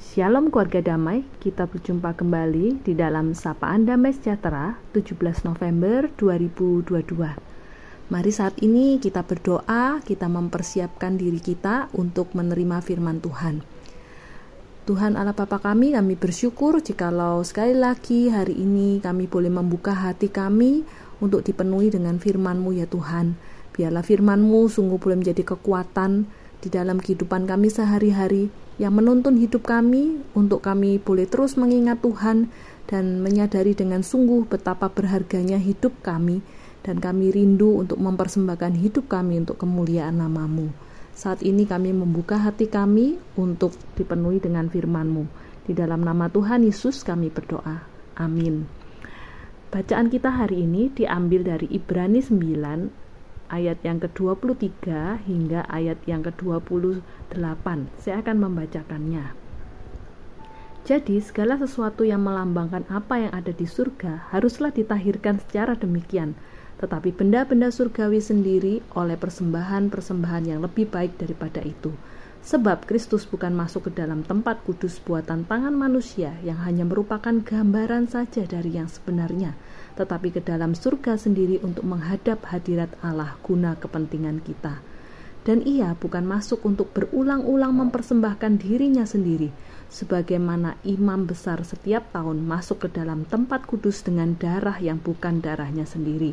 Shalom keluarga damai, kita berjumpa kembali di dalam Sapaan Damai Sejahtera 17 November 2022. Mari saat ini kita berdoa, kita mempersiapkan diri kita untuk menerima firman Tuhan. Tuhan Allah Bapa kami, kami bersyukur jikalau sekali lagi hari ini kami boleh membuka hati kami untuk dipenuhi dengan firman-Mu ya Tuhan. Biarlah firman-Mu sungguh boleh menjadi kekuatan di dalam kehidupan kami sehari-hari yang menuntun hidup kami untuk kami boleh terus mengingat Tuhan dan menyadari dengan sungguh betapa berharganya hidup kami dan kami rindu untuk mempersembahkan hidup kami untuk kemuliaan namamu. Saat ini kami membuka hati kami untuk dipenuhi dengan firman-Mu. Di dalam nama Tuhan Yesus kami berdoa. Amin. Bacaan kita hari ini diambil dari Ibrani 9 ayat yang ke-23 hingga ayat yang ke-28. Saya akan membacakannya. Jadi, segala sesuatu yang melambangkan apa yang ada di surga haruslah ditahirkan secara demikian, tetapi benda-benda surgawi sendiri oleh persembahan-persembahan yang lebih baik daripada itu. Sebab Kristus bukan masuk ke dalam tempat kudus buatan tangan manusia yang hanya merupakan gambaran saja dari yang sebenarnya, tetapi ke dalam surga sendiri untuk menghadap hadirat Allah guna kepentingan kita. Dan ia bukan masuk untuk berulang-ulang mempersembahkan dirinya sendiri, sebagaimana imam besar setiap tahun masuk ke dalam tempat kudus dengan darah yang bukan darahnya sendiri.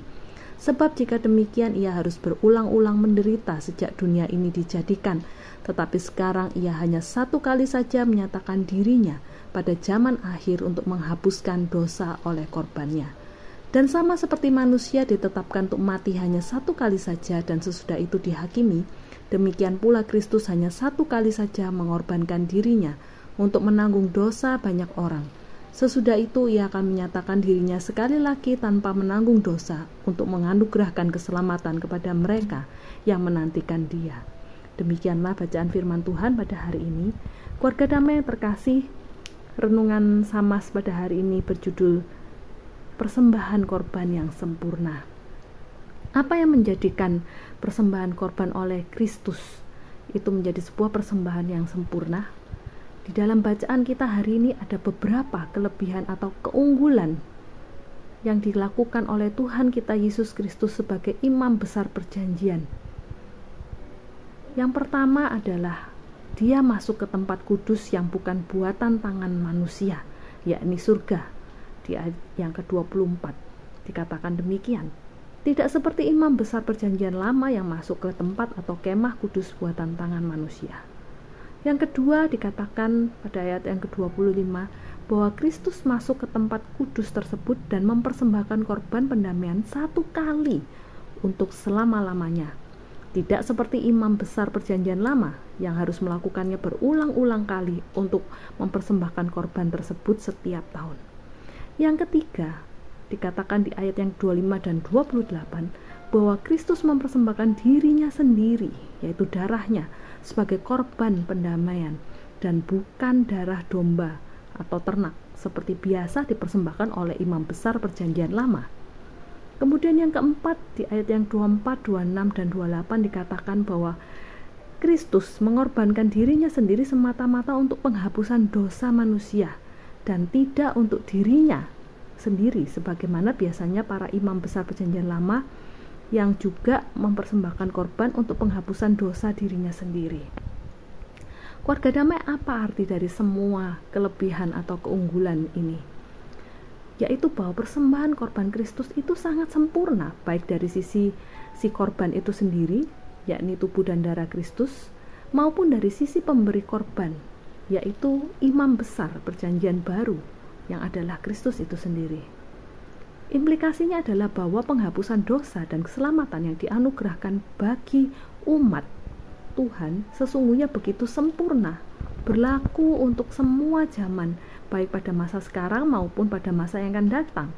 Sebab jika demikian ia harus berulang-ulang menderita sejak dunia ini dijadikan, tetapi sekarang ia hanya satu kali saja menyatakan dirinya pada zaman akhir untuk menghapuskan dosa oleh korbannya. Dan sama seperti manusia ditetapkan untuk mati hanya satu kali saja dan sesudah itu dihakimi, demikian pula Kristus hanya satu kali saja mengorbankan dirinya untuk menanggung dosa banyak orang. Sesudah itu ia akan menyatakan dirinya sekali lagi tanpa menanggung dosa untuk menganugerahkan keselamatan kepada mereka yang menantikan dia. Demikianlah bacaan firman Tuhan pada hari ini. Keluarga damai terkasih, renungan Samas pada hari ini berjudul persembahan korban yang sempurna. Apa yang menjadikan persembahan korban oleh Kristus itu menjadi sebuah persembahan yang sempurna? Di dalam bacaan kita hari ini ada beberapa kelebihan atau keunggulan yang dilakukan oleh Tuhan kita Yesus Kristus sebagai imam besar perjanjian. Yang pertama adalah dia masuk ke tempat kudus yang bukan buatan tangan manusia, yakni surga di ayat yang ke-24 dikatakan demikian. Tidak seperti imam besar perjanjian lama yang masuk ke tempat atau kemah kudus buatan tangan manusia. Yang kedua dikatakan pada ayat yang ke-25 bahwa Kristus masuk ke tempat kudus tersebut dan mempersembahkan korban pendamaian satu kali untuk selama-lamanya. Tidak seperti imam besar perjanjian lama yang harus melakukannya berulang-ulang kali untuk mempersembahkan korban tersebut setiap tahun. Yang ketiga, dikatakan di ayat yang 25 dan 28 bahwa Kristus mempersembahkan dirinya sendiri, yaitu darahnya, sebagai korban pendamaian dan bukan darah domba atau ternak seperti biasa dipersembahkan oleh imam besar perjanjian lama. Kemudian yang keempat di ayat yang 24, 26 dan 28 dikatakan bahwa Kristus mengorbankan dirinya sendiri semata-mata untuk penghapusan dosa manusia dan tidak untuk dirinya sendiri sebagaimana biasanya para imam besar perjanjian lama yang juga mempersembahkan korban untuk penghapusan dosa dirinya sendiri. Keluarga damai apa arti dari semua kelebihan atau keunggulan ini? Yaitu bahwa persembahan korban Kristus itu sangat sempurna, baik dari sisi si korban itu sendiri, yakni tubuh dan darah Kristus, maupun dari sisi pemberi korban, yaitu imam besar perjanjian baru yang adalah Kristus itu sendiri. Implikasinya adalah bahwa penghapusan dosa dan keselamatan yang dianugerahkan bagi umat Tuhan sesungguhnya begitu sempurna, berlaku untuk semua zaman, baik pada masa sekarang maupun pada masa yang akan datang.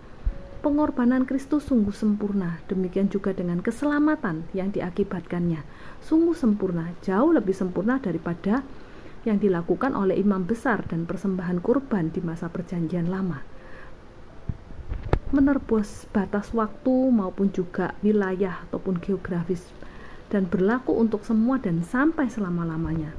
Pengorbanan Kristus sungguh sempurna, demikian juga dengan keselamatan yang diakibatkannya. Sungguh sempurna, jauh lebih sempurna daripada yang dilakukan oleh imam besar dan persembahan kurban di masa perjanjian lama. Menerobos batas waktu maupun juga wilayah ataupun geografis dan berlaku untuk semua dan sampai selama-lamanya.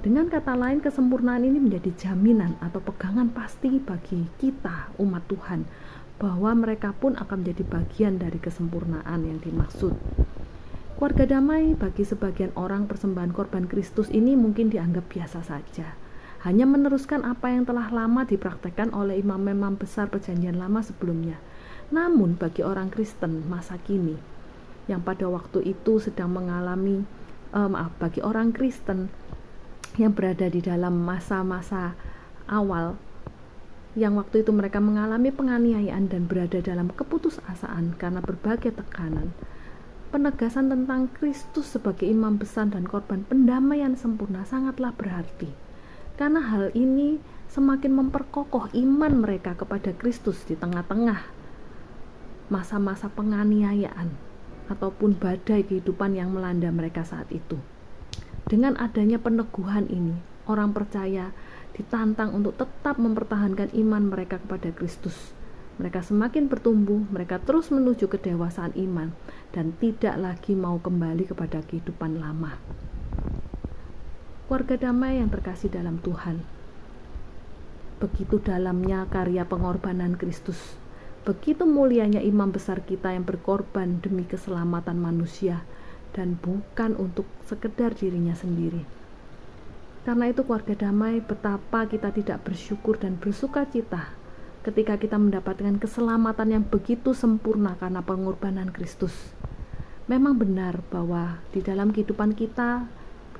Dengan kata lain, kesempurnaan ini menjadi jaminan atau pegangan pasti bagi kita, umat Tuhan, bahwa mereka pun akan menjadi bagian dari kesempurnaan yang dimaksud. Keluarga damai bagi sebagian orang persembahan korban Kristus ini mungkin dianggap biasa saja. Hanya meneruskan apa yang telah lama dipraktekkan oleh imam-imam besar perjanjian lama sebelumnya. Namun bagi orang Kristen masa kini, yang pada waktu itu sedang mengalami, eh, maaf, bagi orang Kristen yang berada di dalam masa-masa awal yang waktu itu mereka mengalami penganiayaan dan berada dalam keputusasaan karena berbagai tekanan. Penegasan tentang Kristus sebagai imam besar dan korban pendamaian sempurna sangatlah berarti. Karena hal ini semakin memperkokoh iman mereka kepada Kristus di tengah-tengah masa-masa penganiayaan ataupun badai kehidupan yang melanda mereka saat itu. Dengan adanya peneguhan ini, orang percaya ditantang untuk tetap mempertahankan iman mereka kepada Kristus. Mereka semakin bertumbuh, mereka terus menuju kedewasaan iman dan tidak lagi mau kembali kepada kehidupan lama. Keluarga damai yang terkasih dalam Tuhan. Begitu dalamnya karya pengorbanan Kristus. Begitu mulianya imam besar kita yang berkorban demi keselamatan manusia dan bukan untuk sekedar dirinya sendiri. Karena itu keluarga damai betapa kita tidak bersyukur dan bersuka cita ketika kita mendapatkan keselamatan yang begitu sempurna karena pengorbanan Kristus. Memang benar bahwa di dalam kehidupan kita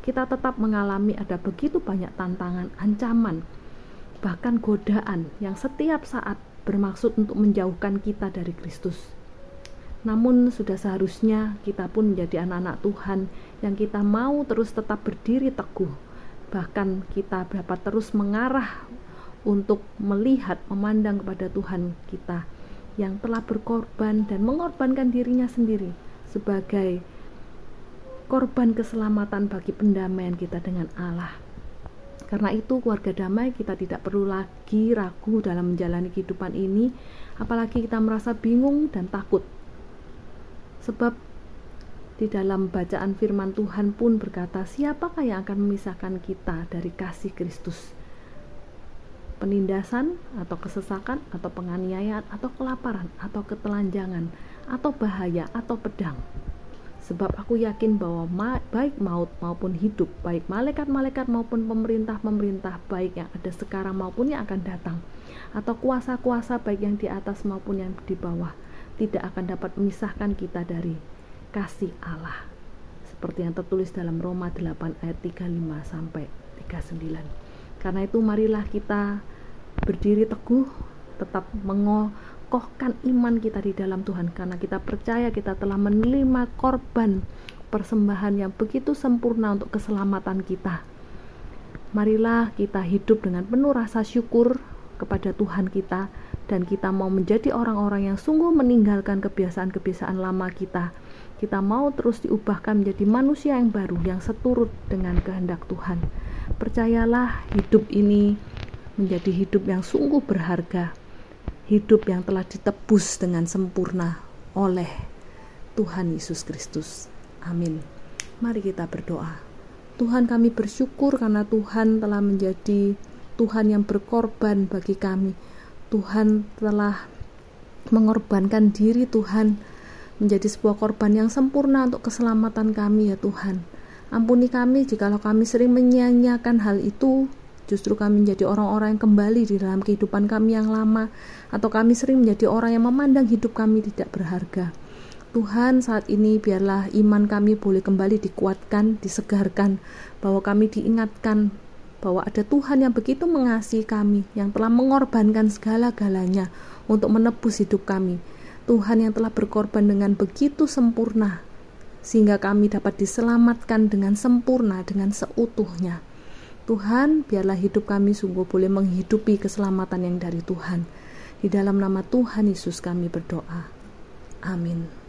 kita tetap mengalami ada begitu banyak tantangan, ancaman, bahkan godaan yang setiap saat bermaksud untuk menjauhkan kita dari Kristus. Namun sudah seharusnya kita pun menjadi anak-anak Tuhan yang kita mau terus tetap berdiri teguh. Bahkan kita dapat terus mengarah untuk melihat, memandang kepada Tuhan kita yang telah berkorban dan mengorbankan dirinya sendiri sebagai korban keselamatan bagi pendamaian kita dengan Allah. Karena itu keluarga damai kita tidak perlu lagi ragu dalam menjalani kehidupan ini, apalagi kita merasa bingung dan takut Sebab di dalam bacaan firman Tuhan pun berkata, siapakah yang akan memisahkan kita dari kasih Kristus? Penindasan atau kesesakan atau penganiayaan atau kelaparan atau ketelanjangan atau bahaya atau pedang. Sebab aku yakin bahwa ma baik maut maupun hidup, baik malaikat-malaikat maupun pemerintah-pemerintah baik yang ada sekarang maupun yang akan datang, atau kuasa-kuasa baik yang di atas maupun yang di bawah, tidak akan dapat memisahkan kita dari kasih Allah seperti yang tertulis dalam Roma 8 ayat 35 sampai 39 karena itu marilah kita berdiri teguh tetap mengokohkan iman kita di dalam Tuhan karena kita percaya kita telah menerima korban persembahan yang begitu sempurna untuk keselamatan kita marilah kita hidup dengan penuh rasa syukur kepada Tuhan kita dan kita mau menjadi orang-orang yang sungguh meninggalkan kebiasaan-kebiasaan lama kita. Kita mau terus diubahkan menjadi manusia yang baru yang seturut dengan kehendak Tuhan. Percayalah, hidup ini menjadi hidup yang sungguh berharga. Hidup yang telah ditebus dengan sempurna oleh Tuhan Yesus Kristus. Amin. Mari kita berdoa. Tuhan kami bersyukur karena Tuhan telah menjadi Tuhan yang berkorban bagi kami Tuhan telah mengorbankan diri Tuhan menjadi sebuah korban yang sempurna untuk keselamatan kami ya Tuhan. Ampuni kami jikalau kami sering menyanyiakan hal itu, justru kami menjadi orang-orang yang kembali di dalam kehidupan kami yang lama, atau kami sering menjadi orang yang memandang hidup kami tidak berharga. Tuhan saat ini biarlah iman kami boleh kembali dikuatkan, disegarkan, bahwa kami diingatkan bahwa ada Tuhan yang begitu mengasihi kami, yang telah mengorbankan segala-galanya untuk menebus hidup kami. Tuhan yang telah berkorban dengan begitu sempurna, sehingga kami dapat diselamatkan dengan sempurna, dengan seutuhnya. Tuhan, biarlah hidup kami sungguh boleh menghidupi keselamatan yang dari Tuhan. Di dalam nama Tuhan Yesus kami berdoa. Amin.